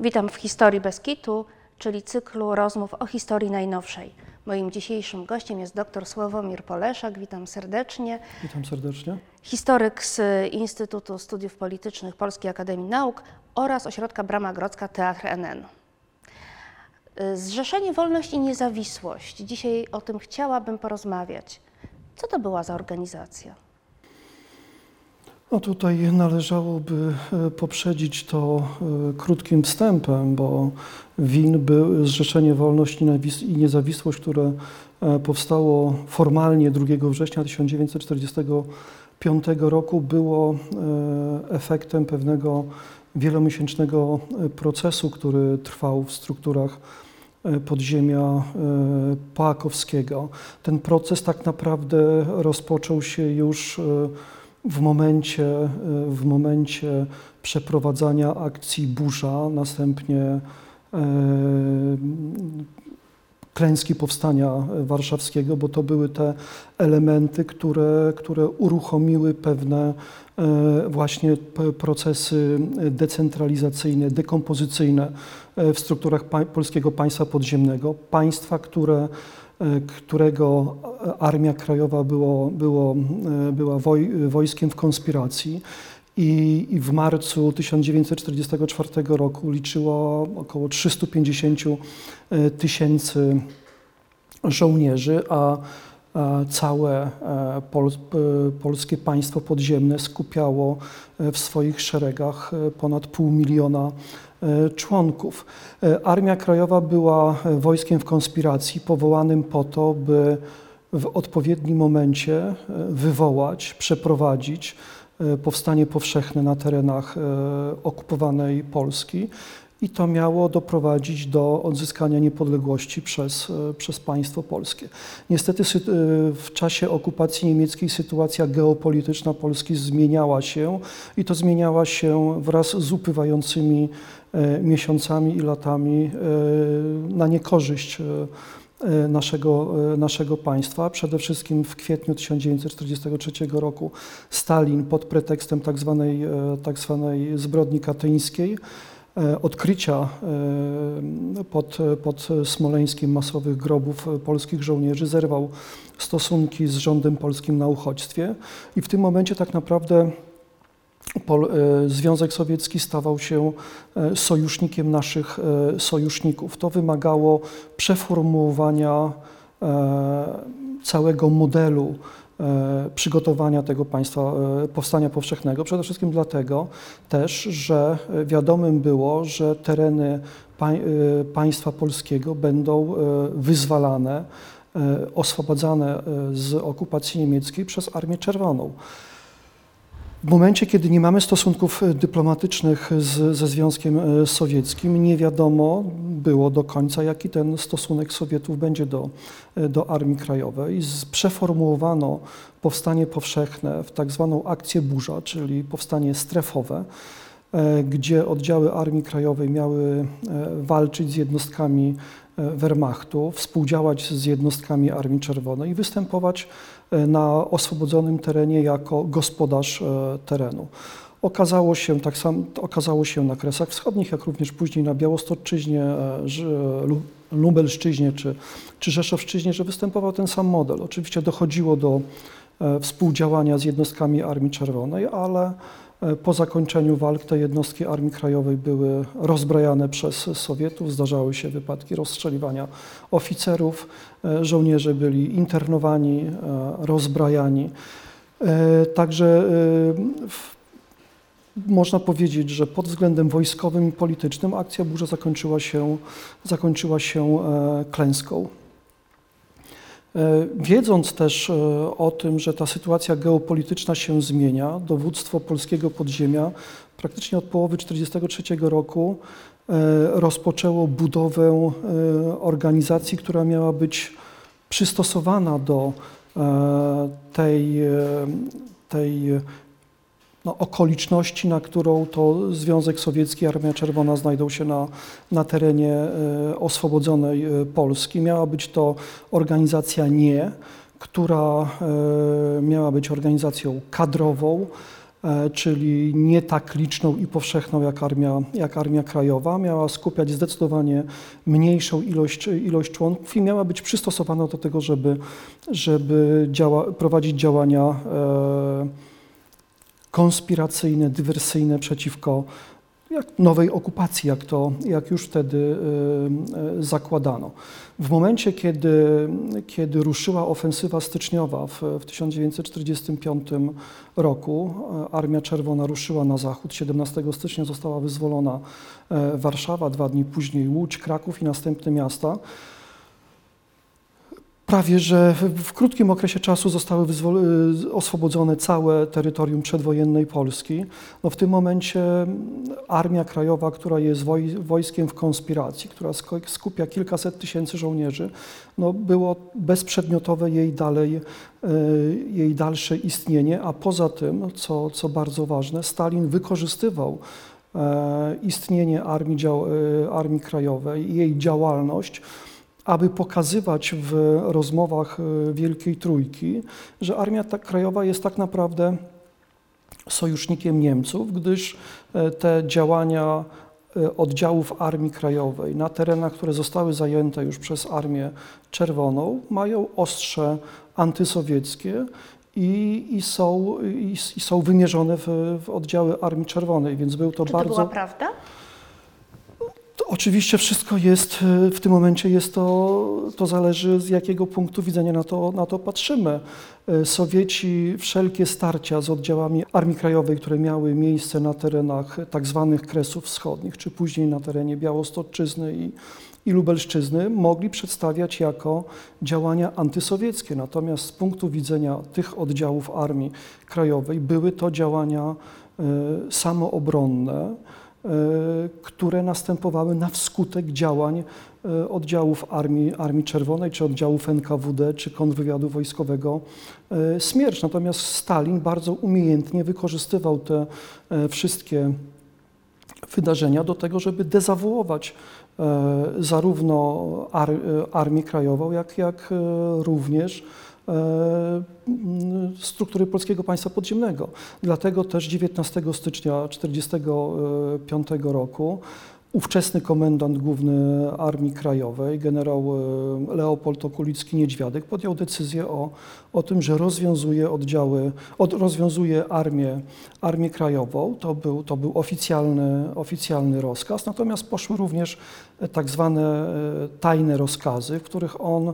Witam w Historii Beskitu, czyli cyklu rozmów o historii najnowszej. Moim dzisiejszym gościem jest dr Sławomir Poleszak. Witam serdecznie. Witam serdecznie. Historyk z Instytutu Studiów Politycznych Polskiej Akademii Nauk oraz Ośrodka Brama Grodzka Teatr NN. Zrzeszenie Wolność i Niezawisłość. Dzisiaj o tym chciałabym porozmawiać. Co to była za organizacja? No tutaj należałoby e, poprzedzić to e, krótkim wstępem, bo WIN był Zrzeszenie Wolność i Niezawisłość, które e, powstało formalnie 2 września 1945 roku, było efektem pewnego wielomiesięcznego procesu, który trwał w strukturach podziemia Pałakowskiego. Ten proces tak naprawdę rozpoczął się już w momencie, e, w momencie przeprowadzania akcji Burza, następnie e, klęski powstania warszawskiego, bo to były te elementy, które, które uruchomiły pewne e, właśnie procesy decentralizacyjne, dekompozycyjne w strukturach polskiego państwa podziemnego. Państwa, które którego Armia Krajowa było, było, e, była woj, wojskiem w konspiracji i, w marcu 1944 roku liczyło około 350 e, tysięcy żołnierzy, a, całe e, polskie państwo podziemne skupiało e, w swoich szeregach e, ponad pół miliona e, członków. E, Armia Krajowa była e, wojskiem w konspiracji, powołanym po to, by w odpowiednim momencie e, wywołać, przeprowadzić e, powstanie powszechne na terenach e, okupowanej Polski i to miało doprowadzić do odzyskania niepodległości przez, e, przez państwo polskie. Niestety e, w czasie okupacji niemieckiej sytuacja geopolityczna Polski zmieniała się i to zmieniała się wraz z upływającymi e, miesiącami i latami e, na niekorzyść e, e, naszego, e, naszego państwa. Przede wszystkim w kwietniu 1943 roku Stalin pod pretekstem tak zwanej, e, tak zbrodni katyńskiej, e, odkrycia e, pod, pod Smoleńskiem masowych grobów e, polskich żołnierzy zerwał stosunki z rządem polskim na uchodźstwie i w tym momencie tak naprawdę e, Związek Sowiecki stawał się e, sojusznikiem naszych e, sojuszników. To wymagało przeformułowania e, całego modelu e, przygotowania tego państwa, e, powstania powszechnego. Przede wszystkim dlatego też, że wiadomym było, że tereny pań, e, państwa polskiego będą e, wyzwalane, e, oswobadzane e, z okupacji niemieckiej przez Armię Czerwoną. W momencie, kiedy nie mamy stosunków e, dyplomatycznych z, ze Związkiem e, Sowieckim, nie wiadomo było do końca, jaki ten stosunek Sowietów będzie do, e, do Armii Krajowej. Przeformułowano powstanie powszechne w tak zwaną akcję burza, czyli powstanie strefowe, gdzie oddziały Armii Krajowej miały walczyć z jednostkami Wehrmachtu, współdziałać z jednostkami Armii Czerwonej i występować na oswobodzonym terenie jako gospodarz e, terenu. Okazało się, tak samo okazało się na Kresach Wschodnich, jak również później na Białostoczyźnie, e, Lubelszczyźnie czy, czy Rzeszowszczyźnie, że występował ten sam model. Oczywiście dochodziło do e, współdziałania z jednostkami Armii Czerwonej, ale e, po zakończeniu walk te jednostki Armii Krajowej były rozbrajane przez Sowietów, zdarzały się wypadki rozstrzeliwania oficerów, e, żołnierze byli internowani, e, rozbrajani. E, Także e, można powiedzieć, że pod względem wojskowym i politycznym akcja burza zakończyła się, zakończyła się e, klęską. E, Wiedząc też e, o tym, że ta sytuacja geopolityczna się zmienia, dowództwo polskiego podziemia praktycznie od połowy 1943 roku e, rozpoczęło budowę organizacji, która miała być przystosowana do tej, tej no, okoliczności, na którą to Związek Sowiecki Armia Czerwona znajdą się na, na terenie e, oswobodzonej e, Polski. Miała być to organizacja nie, która e, miała być organizacją kadrową, czyli nie tak liczną i powszechną jak armia, jak armia krajowa. Miała skupiać zdecydowanie mniejszą ilość, ilość członków i miała być przystosowana do tego, żeby, żeby działa, prowadzić działania e, konspiracyjne, dywersyjne przeciwko nowej okupacji, jak, to, jak już wtedy y, y, zakładano. W momencie, kiedy, kiedy ruszyła ofensywa styczniowa w, w 1945 roku, e, Armia Czerwona ruszyła na zachód. 17 stycznia została wyzwolona e, Warszawa, dwa dni później Łódź, Kraków i następne miasta. Prawie że w, krótkim okresie czasu zostały y, oswobodzone całe terytorium przedwojennej Polski. No w tym momencie mm, Armia Krajowa, która jest woj- wojskiem w konspiracji, która skupia kilkaset tysięcy żołnierzy, no było bezprzedmiotowe jej, dalej, y, jej dalsze istnienie, a poza tym, co, co bardzo ważne, Stalin wykorzystywał e, istnienie Armii, y, Armii Krajowej i jej działalność aby pokazywać w rozmowach y, Wielkiej Trójki, że Armia Krajowa jest tak naprawdę sojusznikiem Niemców, gdyż e, te działania e, oddziałów Armii Krajowej na terenach, które zostały zajęte już przez Armię Czerwoną, mają ostrze antysowieckie i, i, są, i, i są wymierzone w, w oddziały Armii Czerwonej, więc był to Czy bardzo... to była prawda? Oczywiście wszystko jest, e, w tym momencie jest to, to zależy z jakiego punktu widzenia na to, na to patrzymy. E, Sowieci wszelkie starcia z oddziałami Armii Krajowej, które miały miejsce na terenach tak zwanych Kresów Wschodnich, czy później na terenie Białostoczyzny i, i Lubelszczyzny, mogli przedstawiać jako działania antysowieckie. Natomiast z punktu widzenia tych oddziałów Armii Krajowej były to działania e, samoobronne, które następowały na wskutek działań e, oddziałów Armii, Armii Czerwonej, czy oddziałów NKWD, czy kontrwywiadu wojskowego e, Smiercz. Natomiast Stalin bardzo umiejętnie wykorzystywał te e, wszystkie wydarzenia do tego, żeby dezawuować e, zarówno ar, e, Armię Krajową, jak, jak e, również e, struktury Polskiego Państwa Podziemnego. Dlatego też 19 stycznia 1945 roku ówczesny komendant główny Armii Krajowej, generał e, Leopold Okulicki-Niedźwiadek, podjął decyzję o, o tym, że rozwiązuje oddziały, od, rozwiązuje armię, armię Krajową. To był, to był oficjalny, oficjalny rozkaz, natomiast poszły również e, tak zwane e, tajne rozkazy, w których on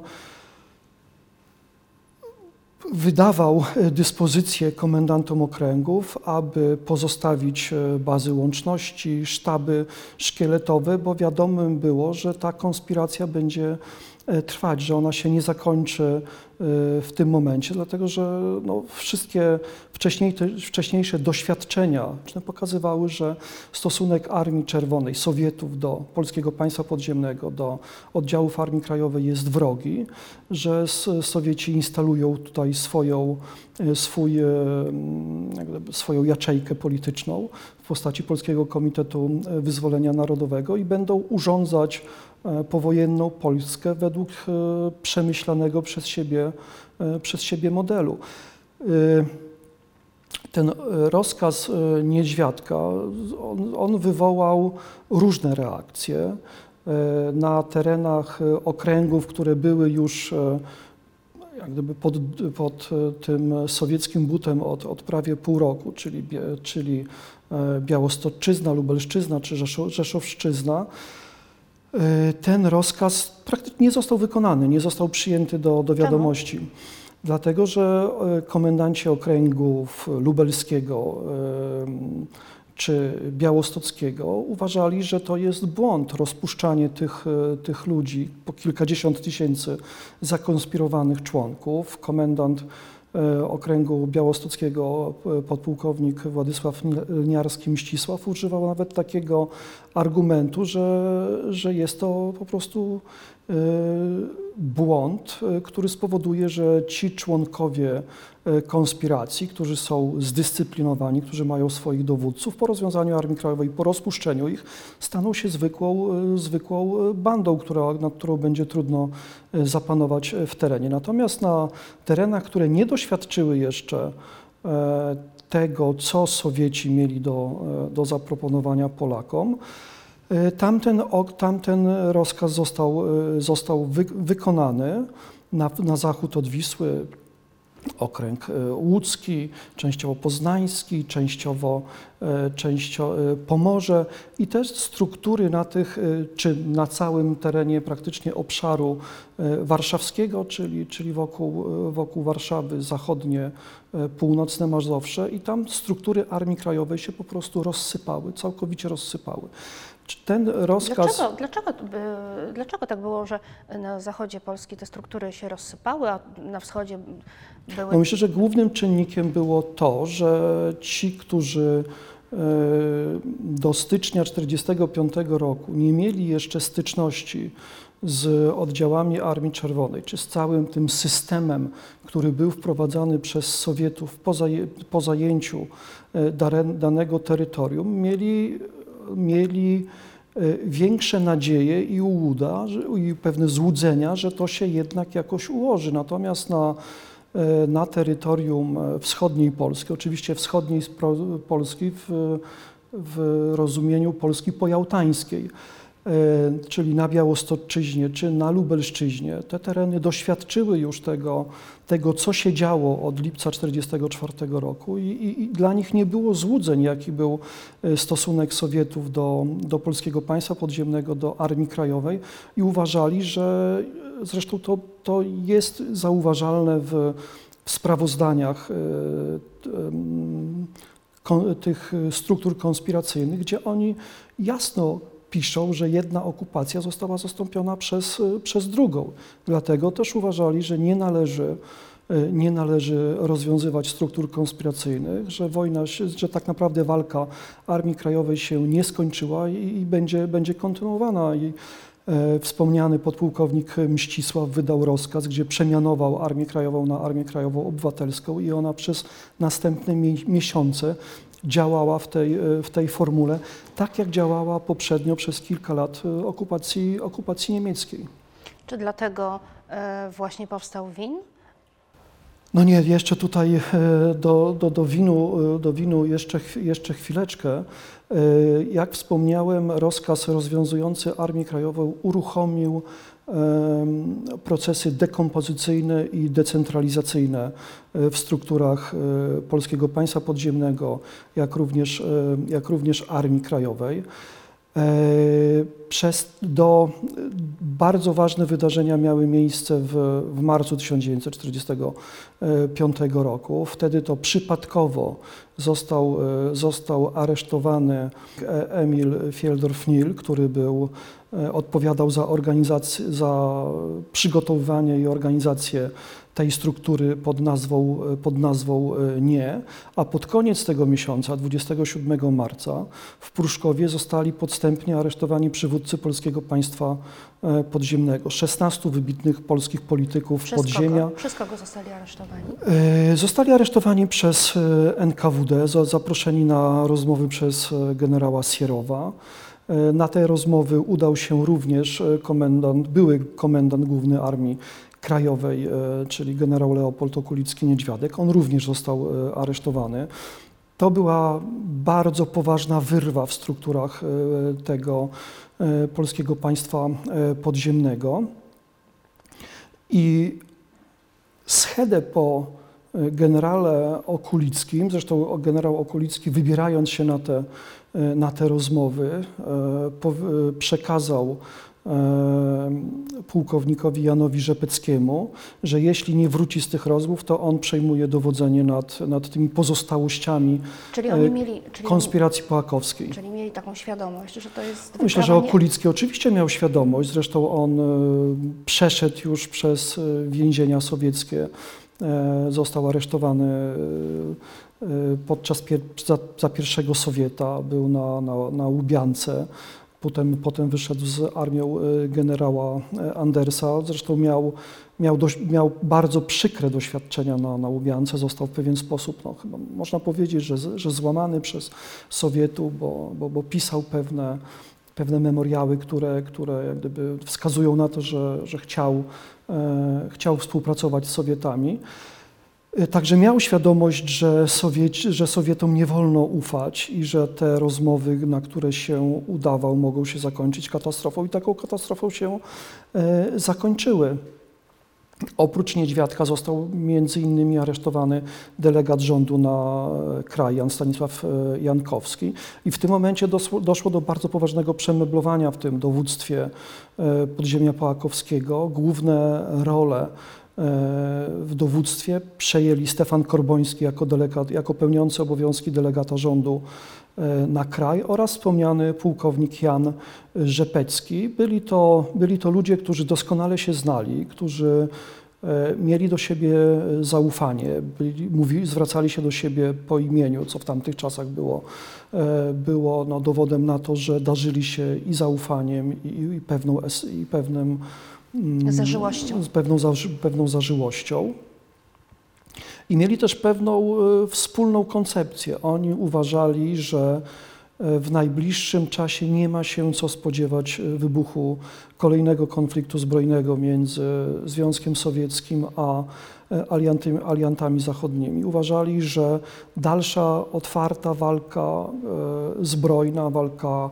wydawał e, dyspozycje komendantom okręgów, aby pozostawić e, bazy łączności, sztaby szkieletowe, bo wiadomym było, że ta konspiracja będzie trwać, że ona się nie zakończy e, w tym momencie, dlatego że no, wszystkie wcześniejsze, doświadczenia pokazywały, że stosunek Armii Czerwonej, Sowietów do Polskiego Państwa Podziemnego, do oddziałów Armii Krajowej jest wrogi, że Sowieci instalują tutaj swoją, e, swój, e, gdyby swoją jaczejkę polityczną w postaci Polskiego Komitetu e, Wyzwolenia Narodowego i będą urządzać e, powojenną Polskę według e, przemyślanego przez siebie, e, przez siebie modelu. E, Ten e, rozkaz e, Niedźwiadka, on, on wywołał różne reakcje e, na terenach e, okręgów, które były już e, jak gdyby pod, pod e, tym sowieckim butem od, od prawie pół roku, czyli, czyli e, Białostoczyzna, Lubelszczyzna czy Rzeszow, Rzeszowszczyzna. E, Ten rozkaz praktycznie nie został wykonany, nie został przyjęty do, do wiadomości. Dlatego, że e, komendanci okręgów lubelskiego em, czy białostockiego uważali, że to jest błąd rozpuszczanie tych, tych ludzi, po kilkadziesiąt tysięcy zakonspirowanych członków. Komendant okręgu białostockiego, e, podpułkownik Władysław Lniarski-Mścisław używał nawet takiego argumentu, że, że jest to po prostu e, błąd, e, który spowoduje, że ci członkowie e, konspiracji, którzy są zdyscyplinowani, którzy mają swoich dowódców, po rozwiązaniu Armii Krajowej, po rozpuszczeniu ich, staną się zwykłą, zwykłą bandą, która, nad którą będzie trudno zapanować w terenie. Natomiast na terenach, które nie doświadczyły jeszcze e, tego, co Sowieci mieli do, e, do zaproponowania Polakom. E, Tamten, tamten rozkaz został, e, został wy, wykonany na, na zachód od Wisły. Okręg e, łódzki, częściowo poznański, częściowo, częściowo Pomorze i te struktury na tych, czy na całym terenie praktycznie obszaru warszawskiego, czyli, czyli wokół, wokół Warszawy, zachodnie, północne Mazowsze i tam struktury Armii Krajowej się po prostu rozsypały, całkowicie rozsypały. Czy Ten rozkaz... Dlaczego, dlaczego, dlaczego tak było, że na zachodzie Polski te struktury się rozsypały, a na wschodzie były... No myślę, że głównym czynnikiem było to, że ci, którzy e, do stycznia 1945 roku nie mieli jeszcze styczności z oddziałami Armii Czerwonej, czy z całym tym systemem, który był wprowadzany przez Sowietów po, po zajęciu e, danego terytorium, mieli, mieli e, większe nadzieje i ułuda, i pewne złudzenia, że to się jednak jakoś ułoży. Natomiast na e, na terytorium e, wschodniej Polski, oczywiście wschodniej Polski w, w rozumieniu Polski pojałtańskiej, czyli na Białostoczyźnie czy na Lubelszczyźnie. Te tereny doświadczyły już tego, tego co się działo od lipca 1944 roku i, i, i dla nich nie było złudzeń, jaki był e, stosunek Sowietów do, do polskiego państwa podziemnego, do Armii Krajowej i uważali, że zresztą to, to jest zauważalne w, w sprawozdaniach t- em, kon, tych struktur konspiracyjnych, gdzie oni jasno piszą, że jedna okupacja została zastąpiona przez, e, przez drugą. Dlatego też uważali, że nie należy, e, nie należy rozwiązywać struktur konspiracyjnych, że wojna, że tak naprawdę walka Armii Krajowej się nie skończyła i, i będzie, będzie kontynuowana. I, E, Wspomniany podpułkownik Mścisław wydał rozkaz, gdzie przemianował Armię Krajową na Armię Krajową Obywatelską i ona przez następne mi- miesiące działała w tej, e, w tej formule, tak jak działała poprzednio przez kilka lat e, okupacji, okupacji niemieckiej. Czy dlatego e, właśnie powstał WIN? No nie, jeszcze tutaj do, do, do, winu, do winu jeszcze, jeszcze chwileczkę. Jak wspomniałem, rozkaz rozwiązujący Armię Krajową uruchomił procesy dekompozycyjne i decentralizacyjne e, w strukturach e, Polskiego Państwa Podziemnego, jak również, e, jak również Armii Krajowej. Przez do bardzo ważne wydarzenia miały miejsce w, w marcu 1945 roku. Wtedy to przypadkowo został, został aresztowany Emil Fieldorf-Nil, który był, odpowiadał za, organizację, za przygotowywanie i organizację tej struktury pod nazwą, pod nazwą e, Nie, a pod koniec tego miesiąca, 27 marca, w Pruszkowie zostali podstępnie aresztowani przywódcy polskiego państwa e, podziemnego. 16 wybitnych polskich polityków Przez podziemia. kogo? Przez kogo zostali aresztowani? E, Zostali aresztowani przez e, NKWD, za- zaproszeni na rozmowy przez e, generała Sierowa. E, Na te rozmowy udał się również e, komendant, były komendant główny Armii Krajowej, e, czyli generał Leopold Okulicki-Niedźwiadek. On również został aresztowany. To była bardzo poważna wyrwa w strukturach tego polskiego państwa podziemnego. I schedę po generale Okulickim, zresztą generał Okulicki wybierając się na te, na te rozmowy, e, e, przekazał e, pułkownikowi Janowi Rzepeckiemu, że jeśli nie wróci z tych rozmów, to on przejmuje dowodzenie nad, nad tymi pozostałościami Czyli oni E, mieli, czyli, konspiracji połakowskiej. czyli mieli taką świadomość, że to jest Myślę, że wyprawa nie- Okulicki oczywiście miał świadomość, zresztą on e, przeszedł już przez e, więzienia sowieckie, e, został aresztowany e, e, podczas pier za, za pierwszego Sowieta, był na, na, na Łubiance, potem, potem wyszedł z armią e, generała e, Andersa, zresztą miał, miał, dość, miał bardzo przykre doświadczenia na, na Łubiance, został w pewien sposób, no, chyba można powiedzieć, że, że złamany przez Sowietów, bo, bo, bo pisał pewne, pewne memoriały, które, które jak gdyby wskazują na to, że, że chciał, e, chciał współpracować z Sowietami. Y, Także miał świadomość, że, Sowieci, że Sowietom nie wolno ufać i że te rozmowy, na które się udawał, mogą się zakończyć katastrofą i taką katastrofą się e, zakończyły. Oprócz Niedźwiadka został między innymi aresztowany delegat rządu na e, kraj, Jan Stanisław e, Jankowski. I w tym momencie dosło, doszło do bardzo poważnego przemeblowania w tym dowództwie e, podziemia Pałakowskiego. Główne role w dowództwie przejęli Stefan Korboński jako, delegat, jako pełniący obowiązki delegata rządu e, na kraj oraz wspomniany pułkownik Jan Rzepecki. Byli to, byli to ludzie, którzy doskonale się znali, którzy e, mieli do siebie zaufanie, byli, zwracali się do siebie po imieniu, co w tamtych czasach było, e, było no, dowodem na to, że darzyli się i zaufaniem, i, i, pewną, i pewnym, Zażyłością. z pewną, zaży, pewną zażyłością. I mieli też pewną e, wspólną koncepcję. Oni uważali, że e, w najbliższym czasie nie ma się co spodziewać e, wybuchu kolejnego konfliktu zbrojnego między Związkiem Sowieckim a alianty, aliantami zachodnimi. Uważali, że dalsza otwarta walka zbrojna, walka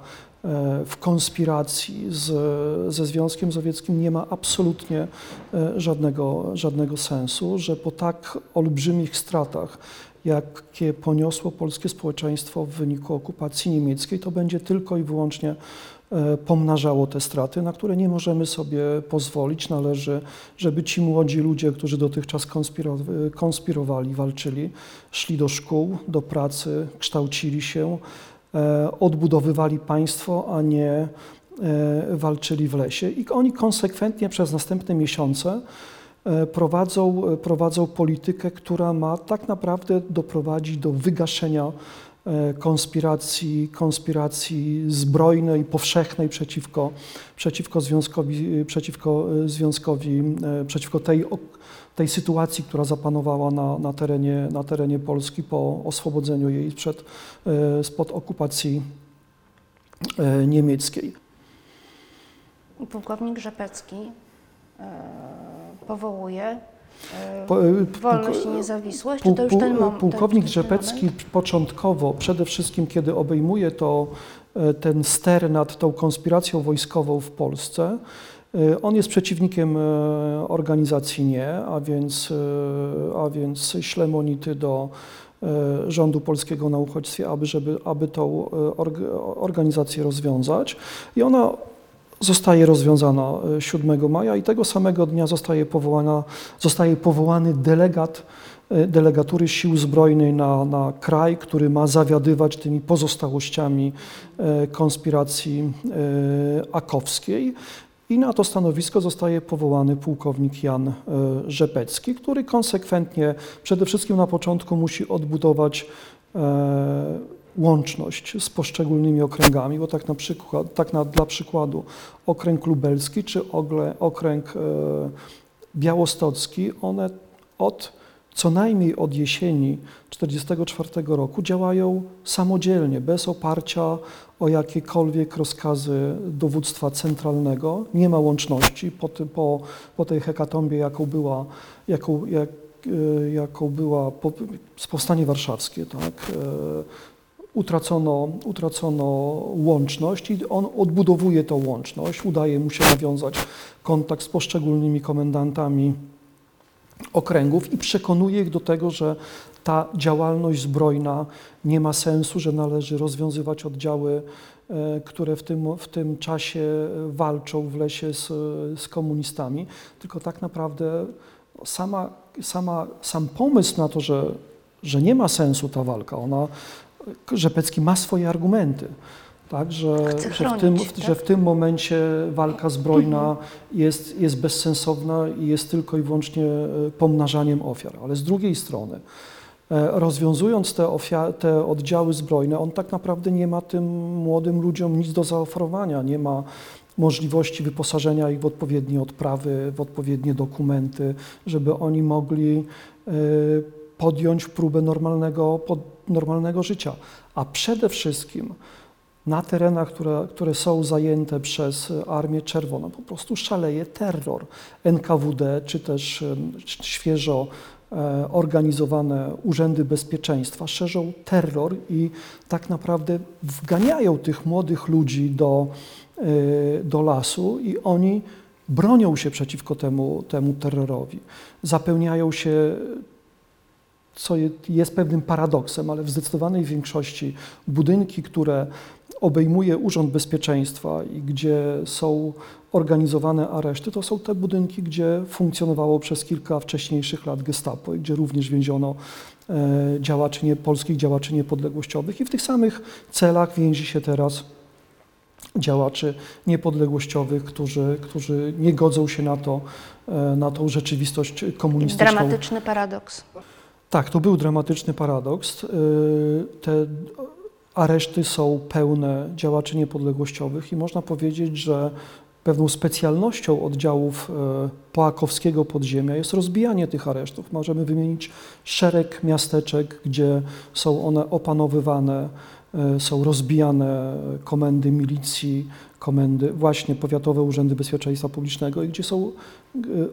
w konspiracji z, ze Związkiem Sowieckim nie ma absolutnie e, żadnego, żadnego sensu, że po tak olbrzymich stratach, jakie poniosło polskie społeczeństwo w wyniku okupacji niemieckiej, to będzie tylko i wyłącznie e, pomnażało te straty, na które nie możemy sobie pozwolić. Należy, żeby ci młodzi ludzie, którzy dotychczas konspiro- konspirowali, walczyli, szli do szkół, do pracy, kształcili się, e, odbudowywali państwo, a nie e, walczyli w lesie. I oni konsekwentnie przez następne miesiące e, prowadzą, prowadzą politykę, która ma tak naprawdę doprowadzić do wygaszenia e, konspiracji, konspiracji zbrojnej, powszechnej przeciwko, przeciwko, związkowi, przeciwko e, związkowi, e, przeciwko tej, tej sytuacji, która zapanowała na, na, terenie, na terenie Polski po oswobodzeniu jej przed, e, spod okupacji e, niemieckiej. Pułkownik Rzepecki e, powołuje e, Po- e, wolność i niezawisłość, czy to już ten moment? Pułkownik Rzepecki początkowo, przede wszystkim kiedy obejmuje to e, ten ster nad tą konspiracją wojskową w Polsce, e, on jest przeciwnikiem e, organizacji nie, a więc, e, a więc śle monity do e, rządu polskiego na uchodźstwie, aby, żeby, aby tą e, org- organizację rozwiązać. I ona zostaje rozwiązana e, 7 maja i tego samego dnia zostaje, powołana, zostaje powołany delegat e, delegatury sił zbrojnej na, na kraj, który ma zawiadywać tymi pozostałościami e, konspiracji e, akowskiej. I na to stanowisko zostaje powołany pułkownik Jan e, Rzepecki, który konsekwentnie, przede wszystkim na początku musi odbudować e, łączność z poszczególnymi okręgami, bo tak, na przykład, tak na, dla przykładu okręg lubelski czy ogle, okręg e, białostocki, one od co najmniej od jesieni 1944 roku działają samodzielnie, bez oparcia o jakiekolwiek rozkazy dowództwa centralnego. Nie ma łączności po, tym, po, po tej hekatombie, jaką była, jaką, jak, e, jaką była po, powstanie warszawskie. Tak? Utracono, utracono łączność i on odbudowuje tą łączność. Udaje mu się nawiązać kontakt z poszczególnymi komendantami okręgów i przekonuje ich do tego, że ta działalność zbrojna nie ma sensu, że należy rozwiązywać oddziały, e, które w tym, w tym czasie walczą w lesie z, z komunistami, tylko tak naprawdę sama, sama, sam pomysł na to, że, że nie ma sensu ta walka, ona, Rzepecki ma swoje argumenty. Tak, że, Chce że, w tym, chronić, tak? że w tym momencie walka zbrojna jest, jest bezsensowna i jest tylko i wyłącznie e, pomnażaniem ofiar. Ale z drugiej strony, e, rozwiązując te, te oddziały zbrojne, on tak naprawdę nie ma tym młodym ludziom nic do zaoferowania, nie ma możliwości wyposażenia ich w odpowiednie odprawy, w odpowiednie dokumenty, żeby oni mogli e, podjąć próbę normalnego, pod, normalnego życia. A przede wszystkim na terenach, które, które są zajęte przez Armię Czerwoną, po prostu szaleje terror. NKWD, czy też świeżo e, organizowane urzędy bezpieczeństwa szerzą terror i tak naprawdę wganiają tych młodych ludzi do, e, do lasu i oni bronią się przeciwko temu, temu terrorowi. Zapełniają się co je- jest pewnym paradoksem, ale w zdecydowanej większości budynki, które obejmuje Urząd Bezpieczeństwa i gdzie są organizowane areszty, to są te budynki, gdzie funkcjonowało przez kilka wcześniejszych lat gestapo i gdzie również więziono e, działaczy nie, polskich działaczy niepodległościowych i w tych samych celach więzi się teraz działaczy niepodległościowych, którzy, którzy nie godzą się na to, e, na tą rzeczywistość komunistyczną. Dramatyczny paradoks. Tak, to był dramatyczny paradoks. Yy, Te areszty są pełne działaczy niepodległościowych i można powiedzieć, że pewną specjalnością oddziałów e, połakowskiego podziemia jest rozbijanie tych aresztów. Możemy wymienić szereg miasteczek, gdzie są one opanowywane, e, są rozbijane komendy milicji, komendy, właśnie powiatowe urzędy bezpieczeństwa publicznego i gdzie są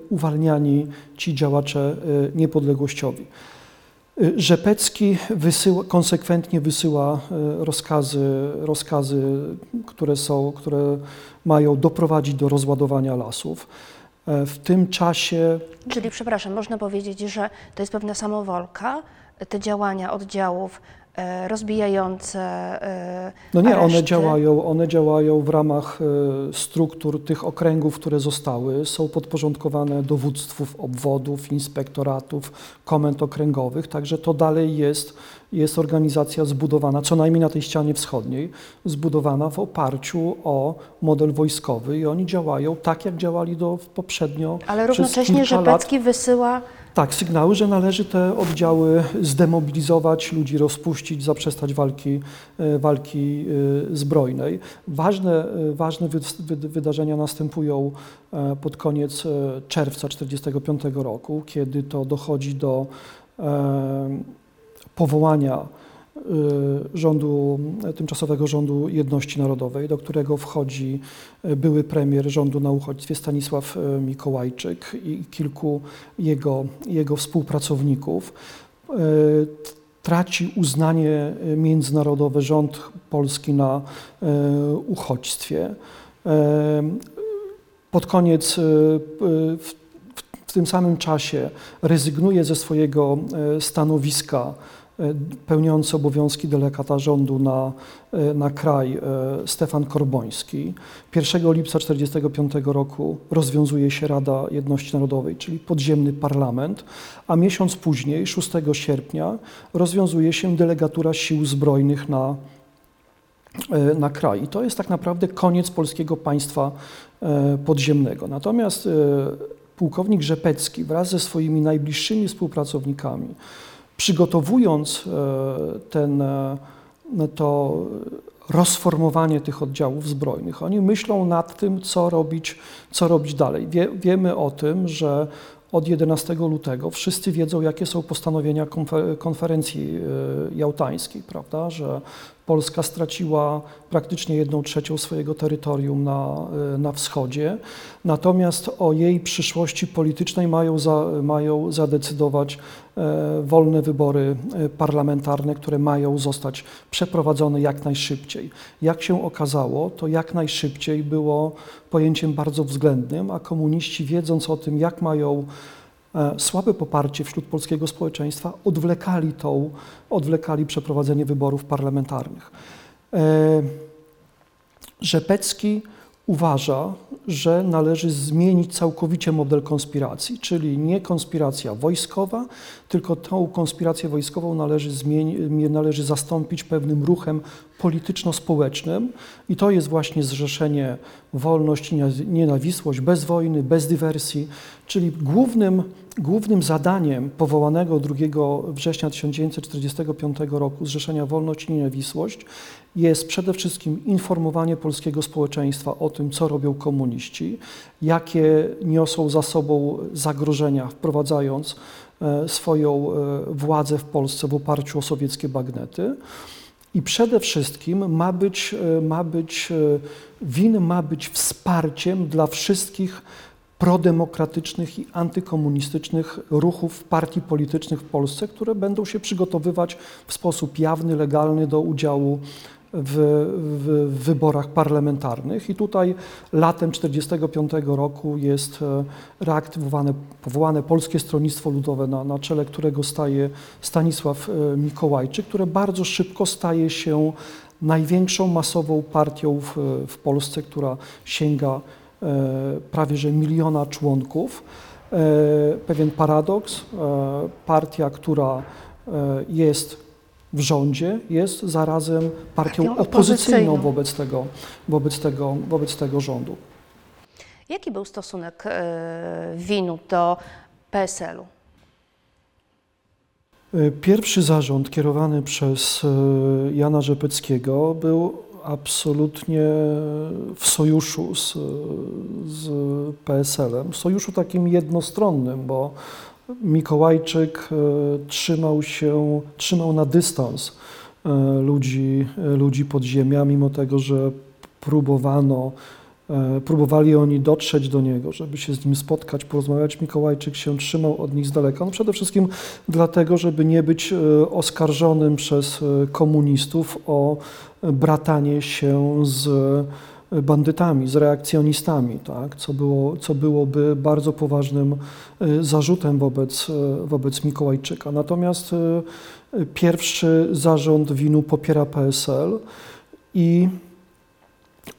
uwalniani ci działacze niepodległościowi. Rzepecki wysyła, konsekwentnie wysyła y, rozkazy, rozkazy które, są, które mają doprowadzić do rozładowania lasów. E, W tym czasie Czyli, przepraszam, można powiedzieć, że to jest pewna samowolka, te działania oddziałów e, rozbijające e, No nie, one areszty. działają, one działają w ramach e, struktur tych okręgów, które zostały, są podporządkowane dowództwów obwodów, inspektoratów, komend okręgowych, także to dalej jest, jest organizacja zbudowana, co najmniej na tej ścianie wschodniej, zbudowana w oparciu o model wojskowy i oni działają tak, jak działali do poprzednio Ale równocześnie kilka lat. Rzepecki wysyła Tak, sygnały, że należy te oddziały zdemobilizować, ludzi rozpuścić, zaprzestać walki, e, walki e, zbrojnej. Ważne, e, ważne wy, wy, wydarzenia następują pod koniec czerwca 1945 roku, kiedy to dochodzi do powołania rządu, tymczasowego rządu jedności narodowej, do którego wchodzi e, były premier rządu na uchodźstwie Stanisław Mikołajczyk i kilku jego, jego współpracowników. Traci uznanie międzynarodowe rząd polski na uchodźstwie. Pod koniec, w, tym samym czasie rezygnuje ze swojego stanowiska pełniący obowiązki delegata rządu na, e, na kraj e, Stefan Korboński. 1 lipca 1945 roku rozwiązuje się Rada Jedności Narodowej, czyli podziemny parlament, a miesiąc później, 6 sierpnia, rozwiązuje się delegatura sił zbrojnych na, e, na kraj. I to jest tak naprawdę koniec polskiego państwa e, podziemnego. Natomiast e, pułkownik Rzepecki wraz ze swoimi najbliższymi współpracownikami, przygotowując e, ten, e, no to rozformowanie tych oddziałów zbrojnych, oni myślą nad tym, co robić, co robić dalej. Wie, wiemy o tym, że od 11 lutego wszyscy wiedzą, jakie są postanowienia konfer- konferencji e, jałtańskiej, prawda, że Polska straciła praktycznie jedną trzecią swojego terytorium na, e, na wschodzie, natomiast o jej przyszłości politycznej mają, za, mają zadecydować e, wolne wybory e, parlamentarne, które mają zostać przeprowadzone jak najszybciej. Jak się okazało, to jak najszybciej było pojęciem bardzo względnym, a komuniści wiedząc o tym, jak mają słabe poparcie wśród polskiego społeczeństwa, odwlekali, tą, odwlekali przeprowadzenie wyborów parlamentarnych. E, Rzepecki uważa, że należy zmienić całkowicie model konspiracji, czyli nie konspiracja wojskowa, tylko tą konspirację wojskową należy, należy zastąpić pewnym ruchem polityczno-społecznym i to jest właśnie zrzeszenie wolność nienawisłość, bez wojny, bez dywersji, czyli głównym, głównym zadaniem powołanego 2 września 1945 roku Zrzeszenia Wolność i Nienawisłość jest przede wszystkim informowanie polskiego społeczeństwa o tym, co robią komuniści, jakie niosą za sobą zagrożenia, wprowadzając e, swoją e, władzę w Polsce w oparciu o sowieckie bagnety. I przede wszystkim ma być, e, ma być, WIN ma być wsparciem dla wszystkich prodemokratycznych i antykomunistycznych ruchów partii politycznych w Polsce, które będą się przygotowywać w sposób jawny, legalny do udziału w, w, wyborach parlamentarnych. I tutaj latem 1945 roku jest e, reaktywowane, powołane Polskie Stronnictwo Ludowe, na, na czele którego staje Stanisław e, Mikołajczyk, które bardzo szybko staje się największą masową partią w, w Polsce, która sięga prawie że miliona członków. E, Pewien paradoks, e, partia, która e, jest w rządzie, jest zarazem partią Partią opozycyjną wobec tego, wobec tego, wobec tego rządu. Jaki był stosunek e, WIN-u do PSL-u? E, Pierwszy zarząd kierowany przez e, Jana Rzepeckiego był absolutnie w sojuszu z, z PSL-em. Sojuszu takim jednostronnym, bo Mikołajczyk e, trzymał się, trzymał na dystans e, ludzi, ludzi podziemia, mimo tego, że próbowano Próbowali oni dotrzeć do niego, żeby się z nim spotkać, porozmawiać. Mikołajczyk się trzymał od nich z daleka. No przede wszystkim dlatego, żeby nie być e, oskarżonym przez e, komunistów o bratanie się z e, bandytami, z reakcjonistami, tak? co, było, co byłoby bardzo poważnym e, zarzutem wobec, e, wobec Mikołajczyka. Natomiast e, pierwszy zarząd winu popiera PSL i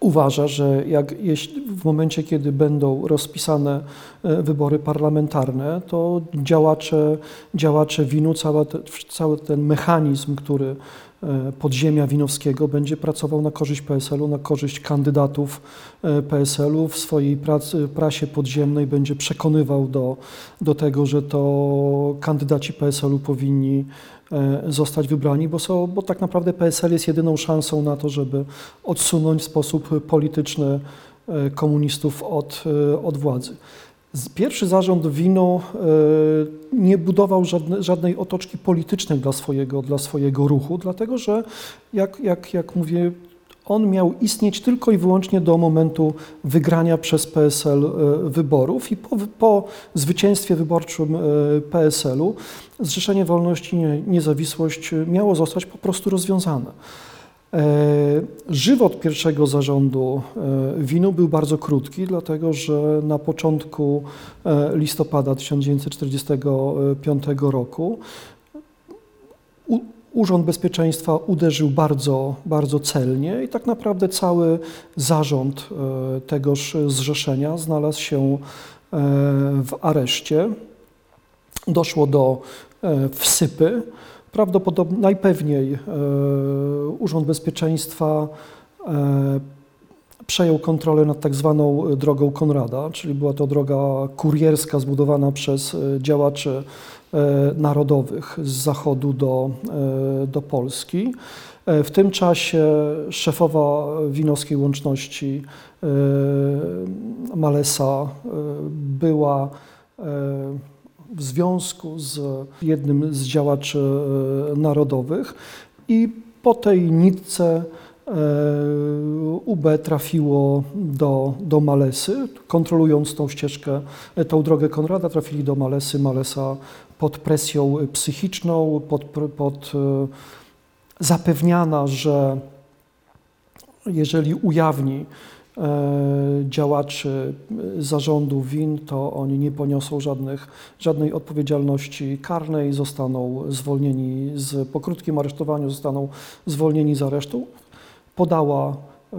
uważa, że jak jeśli w momencie, kiedy będą rozpisane e, wybory parlamentarne, to działacze, działacze winu, cała te, cały ten mechanizm, który e, podziemia winowskiego będzie pracował na korzyść PSL-u, na korzyść kandydatów e, PSL-u. W swojej pracy, prasie podziemnej będzie przekonywał do, do tego, że to kandydaci PSL-u powinni zostać wybrani, bo, są, bo tak naprawdę PSL jest jedyną szansą na to, żeby odsunąć w sposób polityczny e, komunistów od, e, od władzy. Pierwszy zarząd winu e, nie budował żadne, żadnej otoczki politycznej dla swojego, dla swojego ruchu, dlatego że, jak, jak, jak mówię, on miał istnieć tylko i wyłącznie do momentu wygrania przez PSL e, wyborów i po, po zwycięstwie wyborczym e, PSL-u Zrzeszenie Wolności i Niezawisłość miało zostać po prostu rozwiązane. E, Żywot pierwszego zarządu e, winu był bardzo krótki, dlatego że na początku e, listopada 1945 roku Urząd Bezpieczeństwa uderzył bardzo, bardzo celnie i tak naprawdę cały zarząd e, tegoż zrzeszenia znalazł się e, w areszcie. Doszło do e, wsypy. Prawdopodobnie, najpewniej Urząd Bezpieczeństwa przejął kontrolę nad tak zwaną drogą Konrada, czyli była to droga kurierska zbudowana przez e, działaczy e, narodowych z zachodu do, e, do Polski. E, W tym czasie szefowa Winowskiej Łączności e, Malesa e, była e, w związku z jednym z działaczy e, narodowych i po tej nitce e, UB trafiło do, do Malesy. Kontrolując tą ścieżkę, e, tą drogę Konrada, trafili do Malesy. Malesa pod presją psychiczną, pod, pod e, zapewniana, że jeżeli ujawni e, działaczy e, zarządu win, to oni nie poniosą żadnych, żadnej odpowiedzialności karnej, zostaną zwolnieni z, po krótkim aresztowaniu zostaną zwolnieni z aresztu. Podała e,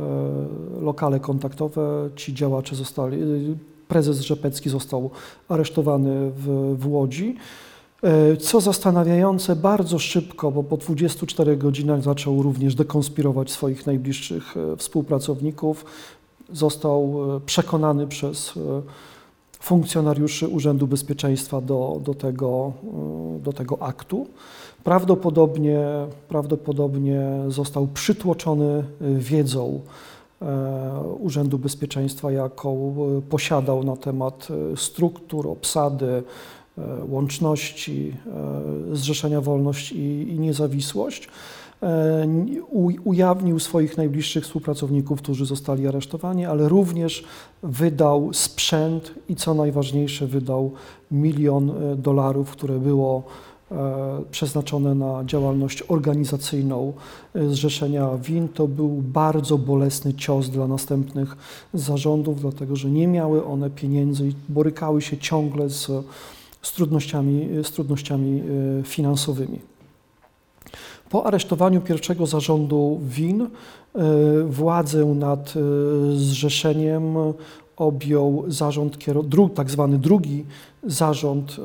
lokale kontaktowe, ci działacze zostali, e, prezes Rzepecki został aresztowany w, w Łodzi. E, Co zastanawiające, bardzo szybko, bo po 24 godzinach zaczął również dekonspirować swoich najbliższych współpracowników. Został przekonany przez funkcjonariuszy Urzędu Bezpieczeństwa do, do, tego, do tego aktu. Prawdopodobnie, prawdopodobnie został przytłoczony e, wiedzą e, Urzędu Bezpieczeństwa, jaką e, posiadał na temat struktur, obsady, łączności, Zrzeszenia Wolność i, Niezawisłość. ujawnił swoich najbliższych współpracowników, którzy zostali aresztowani, ale również wydał sprzęt i co najważniejsze, wydał milion dolarów, które było przeznaczone na działalność organizacyjną e, Zrzeszenia Win. To był bardzo bolesny cios dla następnych zarządów, dlatego że nie miały one pieniędzy i borykały się ciągle z, z, trudnościami, z trudnościami e, finansowymi. Po aresztowaniu pierwszego zarządu WIN e, władzę nad e, zrzeszeniem objął zarząd, tak zwany drugi zarząd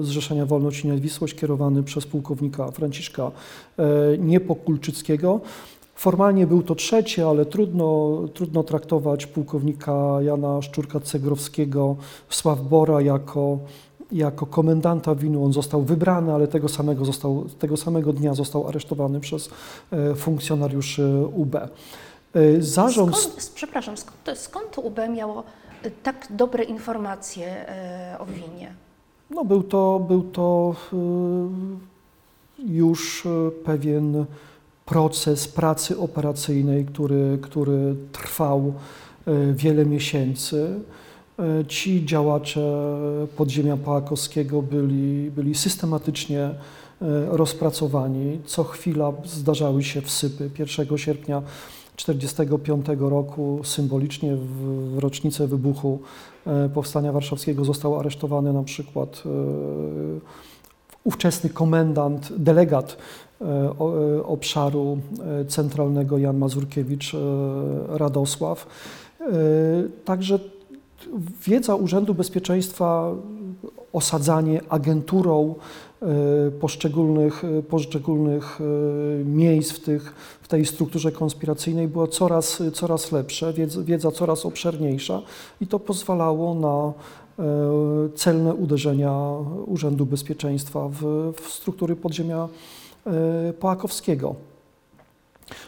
e, Zrzeszenia Wolność i Niezawisłość kierowany przez pułkownika Franciszka e, Niepokulczyckiego. Formalnie był to trzeci, ale trudno, trudno traktować pułkownika Jana Szczurka-Cegrowskiego Sławbora jako, jako komendanta winu. On został wybrany, ale tego samego, został, tego samego dnia został aresztowany przez e, funkcjonariuszy UB. E, Zarząd... Skąd, przepraszam, skąd, skąd UB miało y, tak dobre informacje y, o winie? No był to, był to już pewien proces pracy operacyjnej, który, który trwał wiele miesięcy. Ci działacze podziemia Pałakowskiego byli, byli systematycznie rozpracowani. Co chwila zdarzały się wsypy. 1 sierpnia 1945 roku symbolicznie w, rocznicę wybuchu e, Powstania Warszawskiego został aresztowany na przykład e, ówczesny komendant, delegat e, obszaru centralnego Jan Mazurkiewicz Radosław. Także wiedza Urzędu Bezpieczeństwa, osadzanie agenturą poszczególnych, e, poszczególnych e, miejsc w, tych, w tej strukturze konspiracyjnej było coraz, coraz lepsze, wiedza, wiedza coraz obszerniejsza i to pozwalało na e, celne uderzenia Urzędu Bezpieczeństwa w, w struktury podziemia e, Połakowskiego.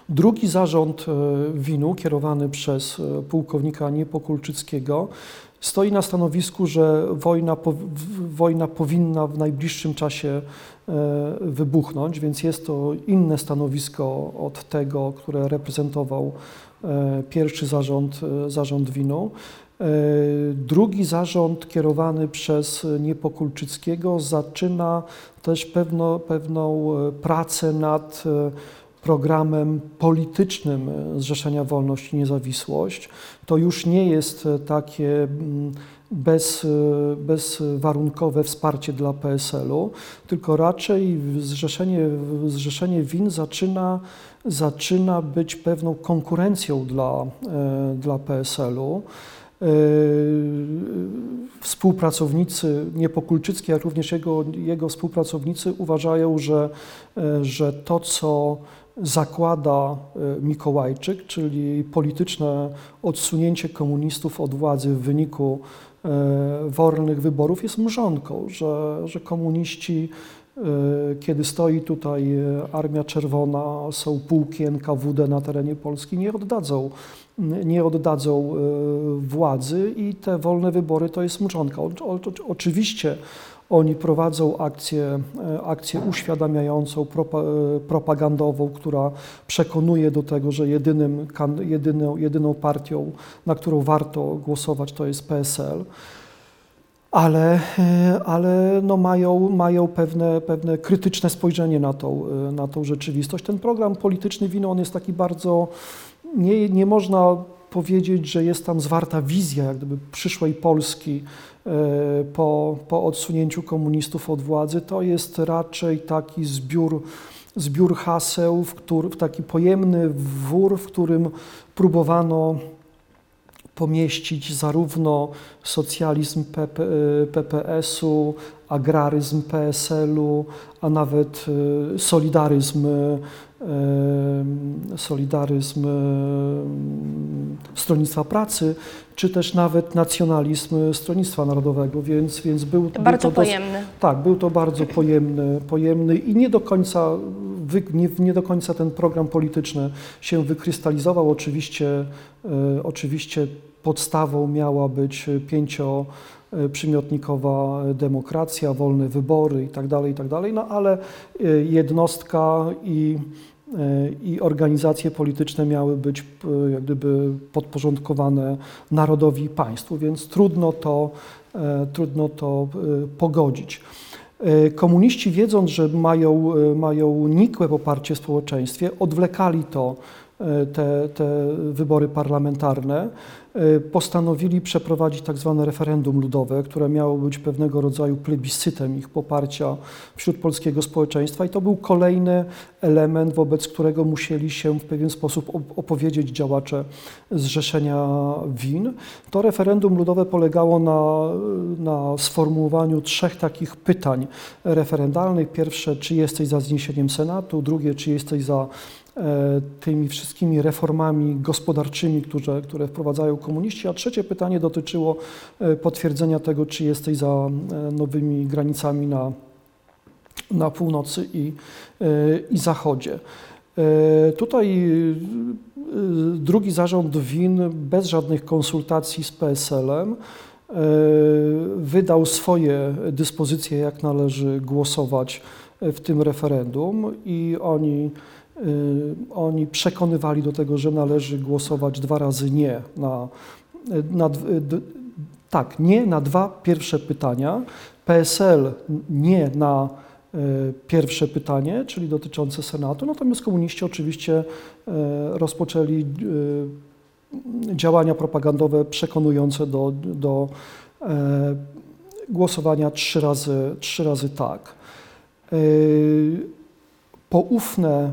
Drugi zarząd e, winu, kierowany przez e, pułkownika Niepokulczyckiego, stoi na stanowisku, że wojna, wojna powinna w najbliższym czasie e, wybuchnąć, więc jest to inne stanowisko od tego, które reprezentował e, pierwszy zarząd, e, zarząd winu. E, Drugi zarząd, kierowany przez Niepokulczyckiego, zaczyna też pewno, pewną pracę nad programem politycznym e, Zrzeszenia Wolność i Niezawisłość. To już nie jest e, takie mm, bez, e, bezwarunkowe wsparcie dla PSL-u, tylko raczej zrzeszenie, zrzeszenie WIN zaczyna, zaczyna być pewną konkurencją dla, dla PSL-u. Współpracownicy Niepokulczycki, jak również jego, jego współpracownicy uważają, że, że to, co zakłada e, Mikołajczyk, czyli polityczne odsunięcie komunistów od władzy w wyniku e, wolnych wyborów, jest mrzonką, że, że komuniści, e, kiedy stoi tutaj Armia Czerwona, są pułki NKWD na terenie Polski, nie oddadzą nie oddadzą władzy i te wolne wybory to jest mrzonka. O, o, oczywiście oni prowadzą akcję, e, akcję uświadamiającą, e, propagandową, która przekonuje do tego, że jedynym, jedyną, jedyną partią, na którą warto głosować, to jest PSL. Ale, e, ale no mają, mają pewne, pewne krytyczne spojrzenie na tą, na tą rzeczywistość. Ten program polityczny Wino, on jest taki bardzo, nie, nie można powiedzieć, że jest tam zwarta wizja jak gdyby przyszłej Polski po, po odsunięciu komunistów od władzy. To jest raczej taki zbiór, zbiór haseł, w który, taki pojemny wór, w którym próbowano pomieścić zarówno socjalizm PP, e, PPS-u, agraryzm PSL-u, a nawet e, solidaryzm, e, solidaryzm e, Stronnictwa Pracy, czy też nawet nacjonalizm Stronnictwa Narodowego, więc, więc był, To był bardzo to pojemny. tak, był to bardzo pojemny, pojemny i nie do, końca, wy, nie, nie do końca ten program polityczny się wykrystalizował. Oczywiście, e, oczywiście podstawą miała być pięcioprzymiotnikowa demokracja, wolne wybory itd., itd., no ale e, jednostka i i organizacje polityczne miały być e, jak gdyby podporządkowane narodowi i państwu, więc trudno to, e, trudno to e, pogodzić. Komuniści, wiedząc, że mają, mają nikłe poparcie w społeczeństwie, odwlekali to, te, te wybory parlamentarne, e, postanowili przeprowadzić tak zwane referendum ludowe, które miało być pewnego rodzaju plebiscytem ich poparcia wśród polskiego społeczeństwa i to był kolejny element, wobec którego musieli się w pewien sposób op- opowiedzieć działacze Zrzeszenia Win. To referendum ludowe polegało na, na sformułowaniu trzech takich pytań referendalnych. Pierwsze, czy jesteś za zniesieniem Senatu? Drugie, czy jesteś za e, tymi wszystkimi reformami gospodarczymi, które, które wprowadzają komuniści, a trzecie pytanie dotyczyło e, potwierdzenia tego, czy jesteś za e, nowymi granicami na, na północy i, e, i zachodzie. E, Tutaj e, drugi zarząd WIN bez żadnych konsultacji z PSL-em e, wydał swoje dyspozycje, jak należy głosować w tym referendum i oni, oni przekonywali do tego, że należy głosować dwa razy nie na, na d- tak, nie na dwa pierwsze pytania, PSL nie na e, pierwsze pytanie, czyli dotyczące Senatu, natomiast komuniści oczywiście rozpoczęli działania propagandowe przekonujące do, do głosowania trzy razy, trzy razy tak. Poufne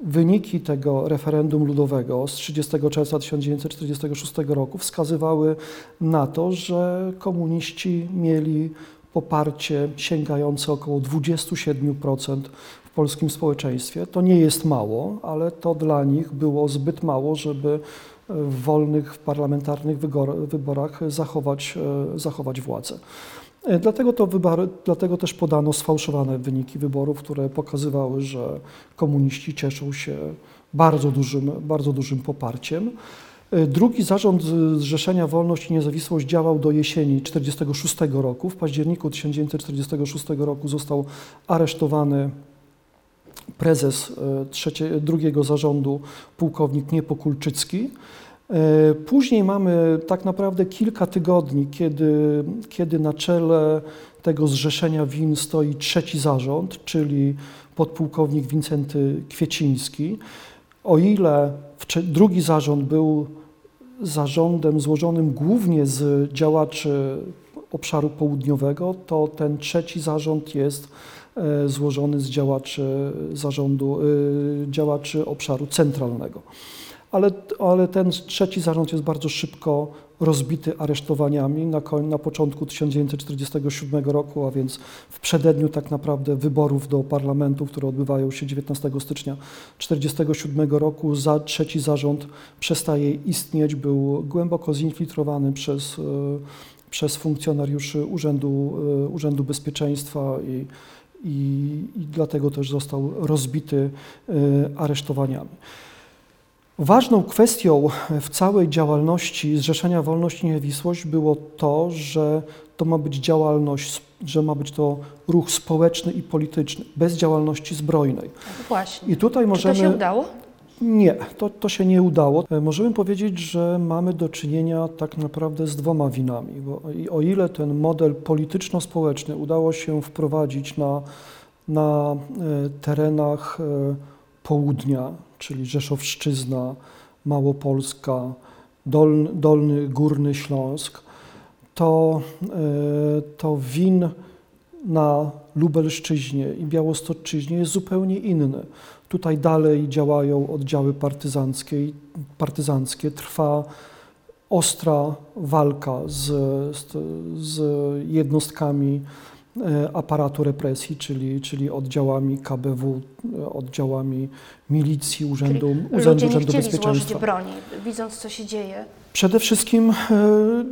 wyniki tego referendum ludowego z 30 czerwca 1946 roku wskazywały na to, że komuniści mieli poparcie sięgające około 27% w polskim społeczeństwie. To nie jest mało, ale to dla nich było zbyt mało, żeby w wolnych parlamentarnych wygor- wyborach zachować, e, zachować władzę. E, Dlatego, to dlatego też podano sfałszowane wyniki wyborów, które pokazywały, że komuniści cieszą się bardzo dużym, bardzo dużym poparciem. E, Drugi zarząd Zrzeszenia Wolność i Niezawisłość działał do jesieni 1946 roku. W październiku 1946 roku został aresztowany prezes e, trzecie, drugiego zarządu, pułkownik Niepokulczycki. E, Później mamy tak naprawdę kilka tygodni, kiedy, kiedy na czele tego zrzeszenia win stoi trzeci zarząd, czyli podpułkownik Wincenty Kwieciński. O ile drugi zarząd był zarządem złożonym głównie z działaczy obszaru południowego, to ten trzeci zarząd jest e, złożony z działaczy zarządu, e, działaczy obszaru centralnego. Ale, ale ten trzeci zarząd jest bardzo szybko rozbity aresztowaniami na, na początku 1947 roku, a więc w przededniu tak naprawdę wyborów do parlamentu, które odbywają się 19 stycznia 1947 roku. Za, trzeci zarząd przestaje istnieć, był głęboko zinfiltrowany przez, e, przez funkcjonariuszy Urzędu, e, Urzędu Bezpieczeństwa i, i, i dlatego też został rozbity e, aresztowaniami. Ważną kwestią w całej działalności Zrzeszenia Wolność i Niezawisłość było to, że to ma być działalność, że ma być to ruch społeczny i polityczny, bez działalności zbrojnej. Właśnie. I tutaj Czy to możemy... się udało? Nie, to, to się nie udało. Możemy powiedzieć, że mamy do czynienia tak naprawdę z dwoma winami. Bo i o ile ten model polityczno-społeczny udało się wprowadzić na, na e, terenach e, południa, czyli Rzeszowszczyzna, Małopolska, Dolny, Dolny Górny Śląsk, to, e, to win na Lubelszczyźnie i Białostoczyźnie jest zupełnie inny. Tutaj dalej działają oddziały partyzanckie, partyzanckie. trwa ostra walka z, z, jednostkami aparatu represji, czyli, czyli oddziałami KBW, e, oddziałami milicji, Urzędu, Czyli Urzędu, Ludzie nie Urzędu złożyć Bezpieczeństwa. broni, widząc co się dzieje. Przede wszystkim e,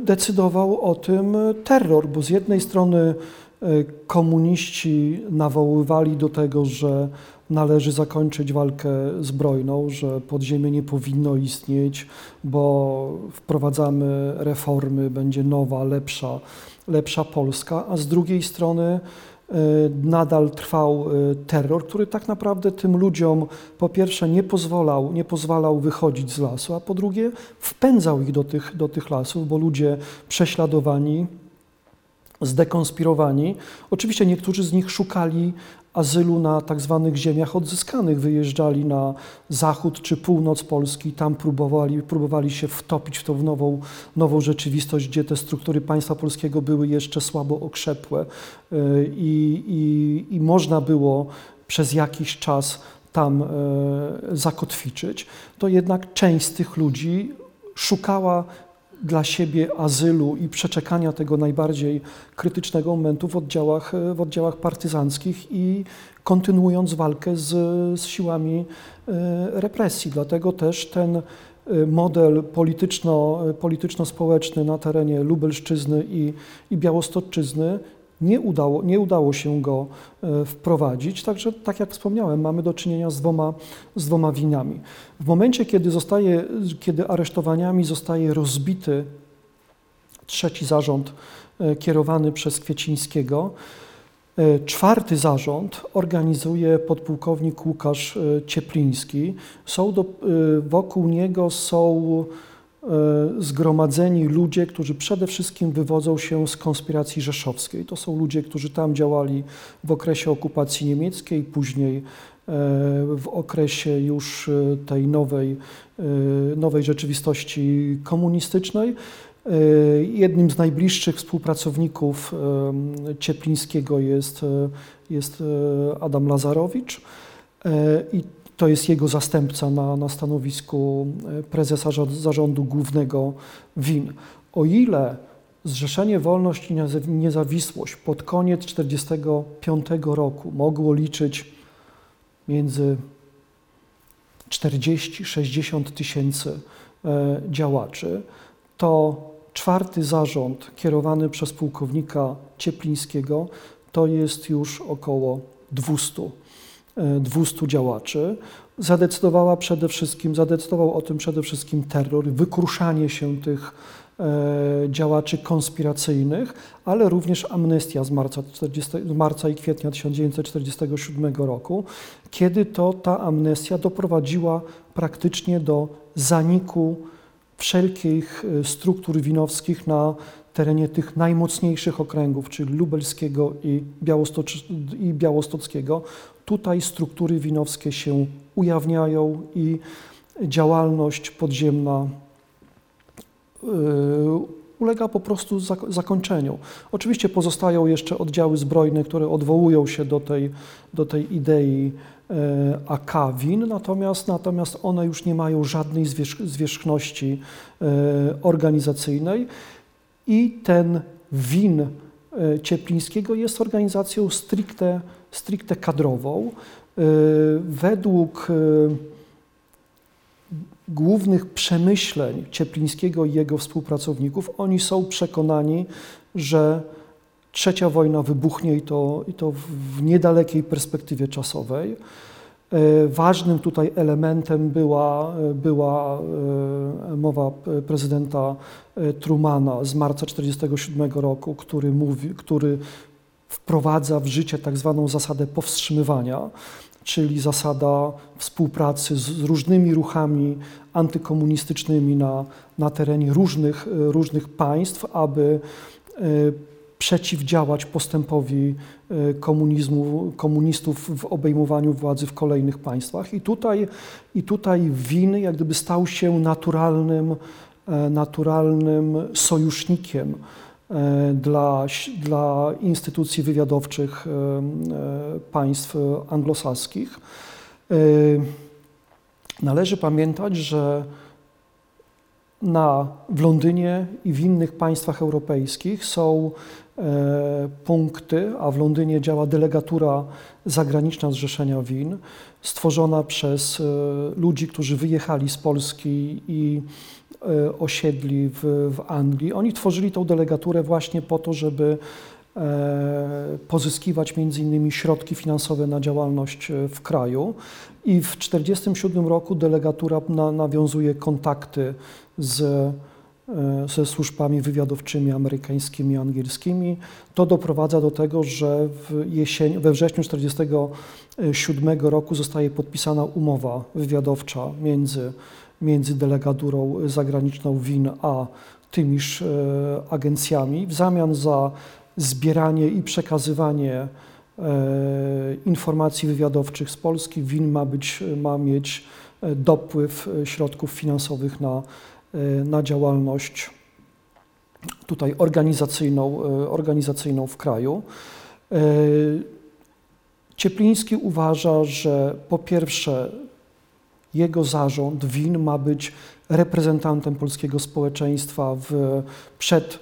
decydował o tym e, terror, bo z jednej strony e, komuniści nawoływali do tego, że należy zakończyć walkę zbrojną, że podziemie nie powinno istnieć, bo wprowadzamy reformy, będzie nowa, lepsza, lepsza Polska, a z drugiej strony nadal trwał e, terror, który tak naprawdę tym ludziom po pierwsze nie pozwalał, nie pozwalał wychodzić z lasu, a po drugie wpędzał ich do tych, do tych lasów, bo ludzie prześladowani, zdekonspirowani. Oczywiście niektórzy z nich szukali azylu na tak zwanych ziemiach odzyskanych, wyjeżdżali na zachód czy północ Polski, tam próbowali, próbowali się wtopić w tą nową, nową rzeczywistość, gdzie te struktury państwa polskiego były jeszcze słabo okrzepłe. Y, i, i, i można było przez jakiś czas tam e, zakotwiczyć, to jednak część z tych ludzi szukała dla siebie azylu i przeczekania tego najbardziej krytycznego momentu w oddziałach, w oddziałach partyzanckich i kontynuując walkę z, z siłami e, represji. Dlatego też ten e, model polityczno, polityczno-społeczny na terenie Lubelszczyzny i, i Białostoczyzny nie udało, nie udało się go e, wprowadzić, także tak jak wspomniałem, mamy do czynienia z dwoma, z dwoma winami. W momencie, kiedy, zostaje, kiedy aresztowaniami zostaje rozbity trzeci zarząd e, kierowany przez Kwiecińskiego, e, czwarty zarząd organizuje podpułkownik Łukasz Ciepliński. Są do, wokół niego są zgromadzeni ludzie, którzy przede wszystkim wywodzą się z konspiracji rzeszowskiej. To są ludzie, którzy tam działali w okresie okupacji niemieckiej, później e, w okresie już e, tej nowej, nowej rzeczywistości komunistycznej. Jednym z najbliższych współpracowników Cieplińskiego jest, jest Adam Lazarowicz. I to jest jego zastępca na, na stanowisku e, prezesa zarządu głównego WIN. O ile Zrzeszenie Wolność i Niezawisłość pod koniec 1945 roku mogło liczyć między 40-60 tysięcy e, działaczy, to czwarty zarząd kierowany przez pułkownika Cieplińskiego to jest już około 200 200 działaczy. Zadecydowała przede wszystkim, zadecydował o tym przede wszystkim terror, wykruszanie się tych e, działaczy konspiracyjnych, ale również amnestia z marca, 40, z marca i kwietnia 1947 roku, kiedy to ta amnestia doprowadziła praktycznie do zaniku wszelkich e, struktur winowskich na terenie tych najmocniejszych okręgów, czyli lubelskiego i, i białostockiego. Tutaj struktury winowskie się ujawniają i działalność podziemna yy, ulega po prostu zakończeniu. Oczywiście pozostają jeszcze oddziały zbrojne, które odwołują się do tej, do tej idei yy, AK win, natomiast, natomiast one już nie mają żadnej zwierzchności yy, organizacyjnej i ten win Cieplińskiego jest organizacją stricte stricte kadrową. Y, według y, głównych przemyśleń Cieplińskiego i jego współpracowników, oni są przekonani, że trzecia wojna wybuchnie i to, i to w niedalekiej perspektywie czasowej. Y, ważnym tutaj elementem była, była mowa prezydenta Trumana z marca 1947 roku, który, mówi, który wprowadza w życie tak zwaną zasadę powstrzymywania, czyli zasada współpracy z różnymi ruchami antykomunistycznymi na, na terenie różnych, różnych państw, aby e, przeciwdziałać postępowi e, komunizmu, komunistów w obejmowaniu władzy w kolejnych państwach. I tutaj, i tutaj win jak gdyby stał się naturalnym, e, naturalnym sojusznikiem dla, dla instytucji wywiadowczych e, e, państw anglosaskich. Należy pamiętać, że na, w Londynie i w innych państwach europejskich są punkty, a w Londynie działa delegatura zagraniczna Zrzeszenia Win, stworzona przez ludzi, którzy wyjechali z Polski i E, osiedli w, w Anglii. Oni tworzyli tą delegaturę właśnie po to, żeby e, pozyskiwać między innymi środki finansowe na działalność e, w kraju. I w 1947 roku delegatura na, nawiązuje kontakty z e, ze służbami wywiadowczymi amerykańskimi i angielskimi. To doprowadza do tego, że w jesień, we wrześniu 1947 roku zostaje podpisana umowa wywiadowcza między, między delegaturą zagraniczną WIN a tymiż e, agencjami w zamian za zbieranie i przekazywanie e, informacji wywiadowczych z Polski WIN ma, być, ma mieć e, dopływ środków finansowych na, na działalność tutaj organizacyjną, organizacyjną w kraju. Ciepliński uważa, że po pierwsze jego zarząd WIN ma być reprezentantem polskiego społeczeństwa w, przed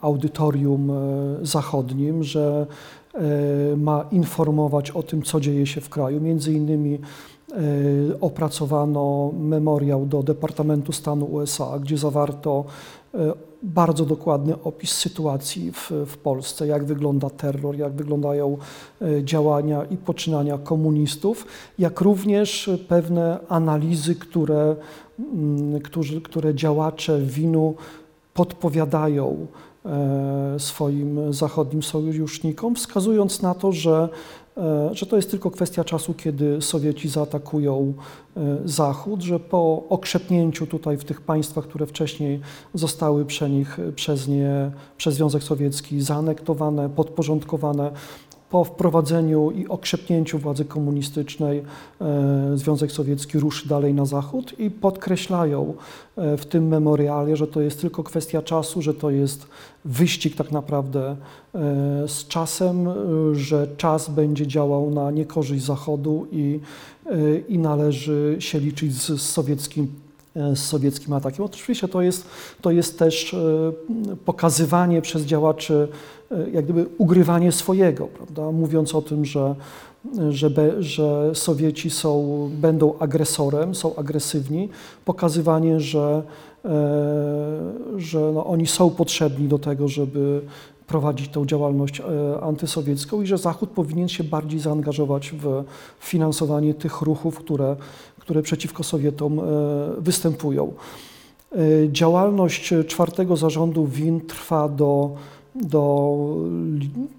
audytorium e, zachodnim, że e, ma informować o tym, co dzieje się w kraju. Między innymi e, opracowano memoriał do Departamentu Stanu USA, gdzie zawarto bardzo dokładny opis sytuacji w, w Polsce, jak wygląda terror, jak wyglądają e, działania i poczynania komunistów, jak również pewne analizy, które, mm, którzy, które działacze winu podpowiadają e, swoim zachodnim sojusznikom, wskazując na to, że, e, że to jest tylko kwestia czasu, kiedy Sowieci zaatakują e, Zachód, że po okrzepnięciu tutaj w tych państwach, które wcześniej zostały prze nich, przez nie, przez Związek Sowiecki zaanektowane, podporządkowane, po wprowadzeniu i okrzepnięciu władzy komunistycznej e, Związek Sowiecki ruszy dalej na zachód i podkreślają e, w tym memoriale, że to jest tylko kwestia czasu, że to jest wyścig tak naprawdę e, z czasem, że czas będzie działał na niekorzyść Zachodu i, i należy się liczyć z, z sowieckim z sowieckim atakiem. Oczywiście to jest, to jest też e, pokazywanie przez działaczy, e, jak gdyby ugrywanie swojego, prawda? mówiąc o tym, że, że, be, że Sowieci są, będą agresorem, są agresywni, pokazywanie, że, e, że no, oni są potrzebni do tego, żeby prowadzić tą działalność e, antysowiecką i że Zachód powinien się bardziej zaangażować w finansowanie tych ruchów, które, które przeciwko Sowietom e, występują. E, Działalność czwartego zarządu WIN trwa do, do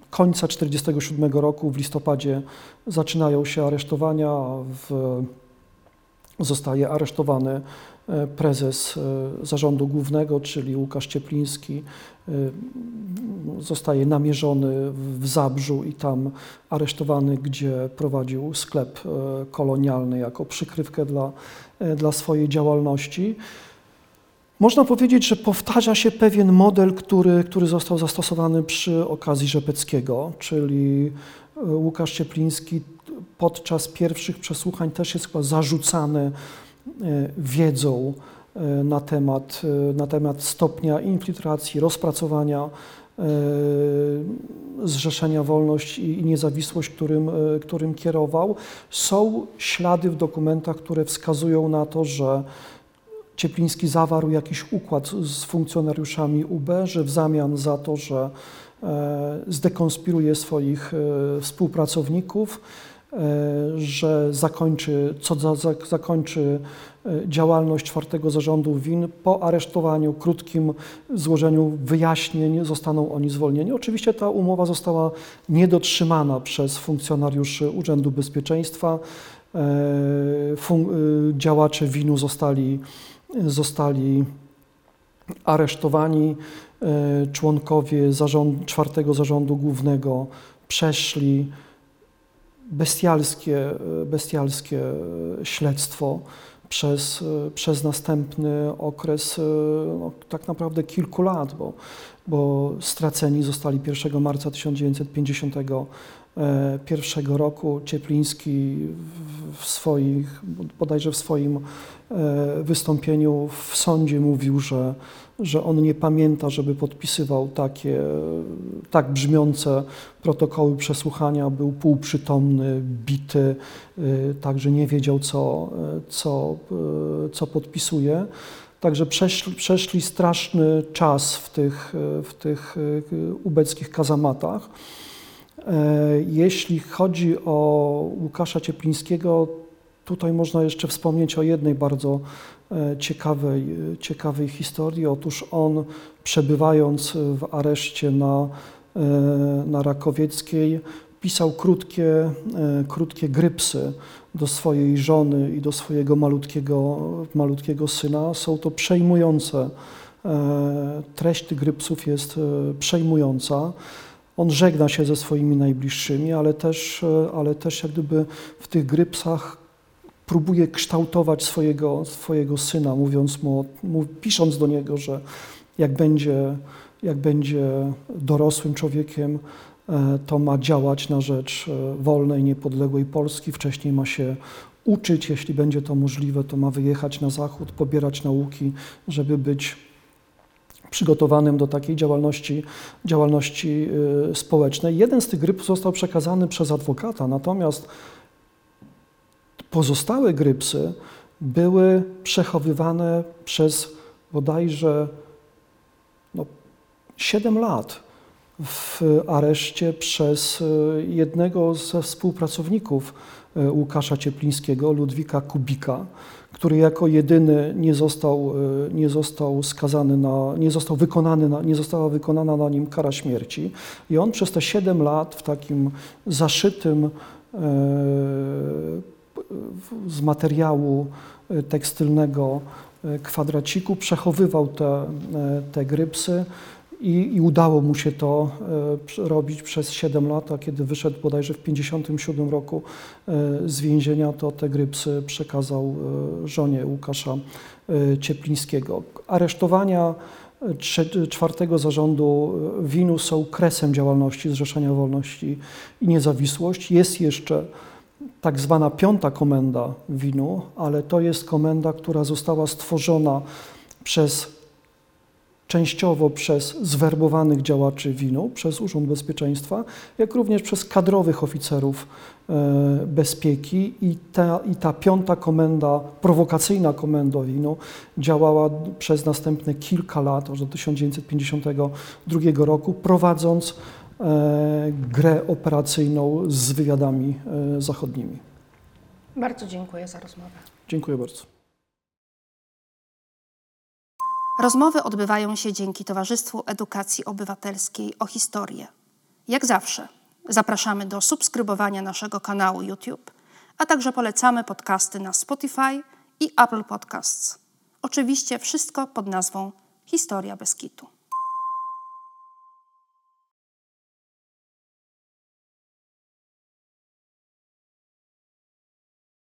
końca 1947 roku. W listopadzie zaczynają się aresztowania. W, zostaje aresztowany prezes e, zarządu głównego, czyli Łukasz Ciepliński. E, Zostaje namierzony w Zabrzu i tam aresztowany, gdzie prowadził sklep e, kolonialny jako przykrywkę dla, e, dla swojej działalności. Można powiedzieć, że powtarza się pewien model, który, który został zastosowany przy okazji Rzepeckiego, czyli e, Łukasz Ciepliński podczas pierwszych przesłuchań też jest zarzucany e, wiedzą e, na temat, e, na temat stopnia infiltracji, rozpracowania e, Zrzeszenia Wolność i Niezawisłość, którym, e, którym kierował. Są ślady w dokumentach, które wskazują na to, że Ciepliński zawarł jakiś układ z funkcjonariuszami UB, że w zamian za to, że e, zdekonspiruje swoich e, współpracowników, e, że zakończy, co za, za, zakończy e, działalność czwartego zarządu WIN, po aresztowaniu, krótkim złożeniu wyjaśnień zostaną oni zwolnieni. Oczywiście ta umowa została niedotrzymana przez funkcjonariuszy Urzędu Bezpieczeństwa. E, e, działacze WIN-u zostali zostali aresztowani. E, Członkowie zarząd, czwartego zarządu głównego przeszli bestialskie, e, bestialskie e, śledztwo przez, e, przez następny okres e, no, tak naprawdę kilku lat, bo, bo straceni zostali 1 marca 1951 roku. Ciepliński w- w swoich, bodajże w swoim e, wystąpieniu w sądzie mówił, że, że on nie pamięta, żeby podpisywał takie tak brzmiące protokoły przesłuchania, był półprzytomny, bity, y, także nie wiedział, co, y, co, y, co podpisuje. Także przeszli, przeszli straszny czas w tych, w tych ubeckich kazamatach. E, Jeśli chodzi o Łukasza Cieplińskiego, tutaj można jeszcze wspomnieć o jednej bardzo ciekawej, e, ciekawej historii. Otóż on, przebywając w areszcie na, e, na Rakowieckiej, pisał krótkie, e, krótkie grypsy do swojej żony i do swojego malutkiego, malutkiego syna. Są to przejmujące. e, Treść tych grypsów jest e, przejmująca. On żegna się ze swoimi najbliższymi, ale też, e, ale też jak gdyby w tych grypsach próbuje kształtować swojego, swojego syna, mówiąc mu, pisząc do niego, że jak będzie, jak będzie dorosłym człowiekiem, e, to ma działać na rzecz e, wolnej, niepodległej Polski. Wcześniej ma się uczyć, jeśli będzie to możliwe, to ma wyjechać na zachód, pobierać nauki, żeby być przygotowanym do takiej działalności, działalności y, społecznej. Jeden z tych grypsów został przekazany przez adwokata, natomiast pozostałe grypsy były przechowywane przez bodajże no, 7 lat w areszcie przez y, jednego ze współpracowników y, Łukasza Cieplińskiego, Ludwika Kubika, który jako jedyny nie został, y, nie został skazany na, nie został wykonany, na, nie została wykonana na nim kara śmierci. I on przez te 7 lat w takim zaszytym e, z materiału e, tekstylnego e, kwadraciku przechowywał te, e, te grypsy i, i udało mu się to robić przez 7 lat, a kiedy wyszedł bodajże w 1957 roku z więzienia, to te grypsy przekazał żonie Łukasza Cieplińskiego. Aresztowania czwartego zarządu WIN-u są kresem działalności Zrzeszenia Wolności i Niezawisłość. Jest jeszcze tak zwana piąta komenda WIN-u, ale to jest komenda, która została stworzona przez częściowo przez zwerbowanych działaczy WIN-u, przez Urząd Bezpieczeństwa, jak również przez kadrowych oficerów e, bezpieki. I ta, i ta piąta komenda, prowokacyjna komenda WIN-u działała przez następne kilka lat, aż do 1952 roku, prowadząc grę operacyjną z wywiadami e, zachodnimi. Bardzo dziękuję za rozmowę. Dziękuję bardzo. Rozmowy odbywają się dzięki Towarzystwu Edukacji Obywatelskiej o historię. Jak zawsze, zapraszamy do subskrybowania naszego kanału YouTube, a także polecamy podcasty na Spotify i Apple Podcasts. Oczywiście wszystko pod nazwą Historia Beskitu.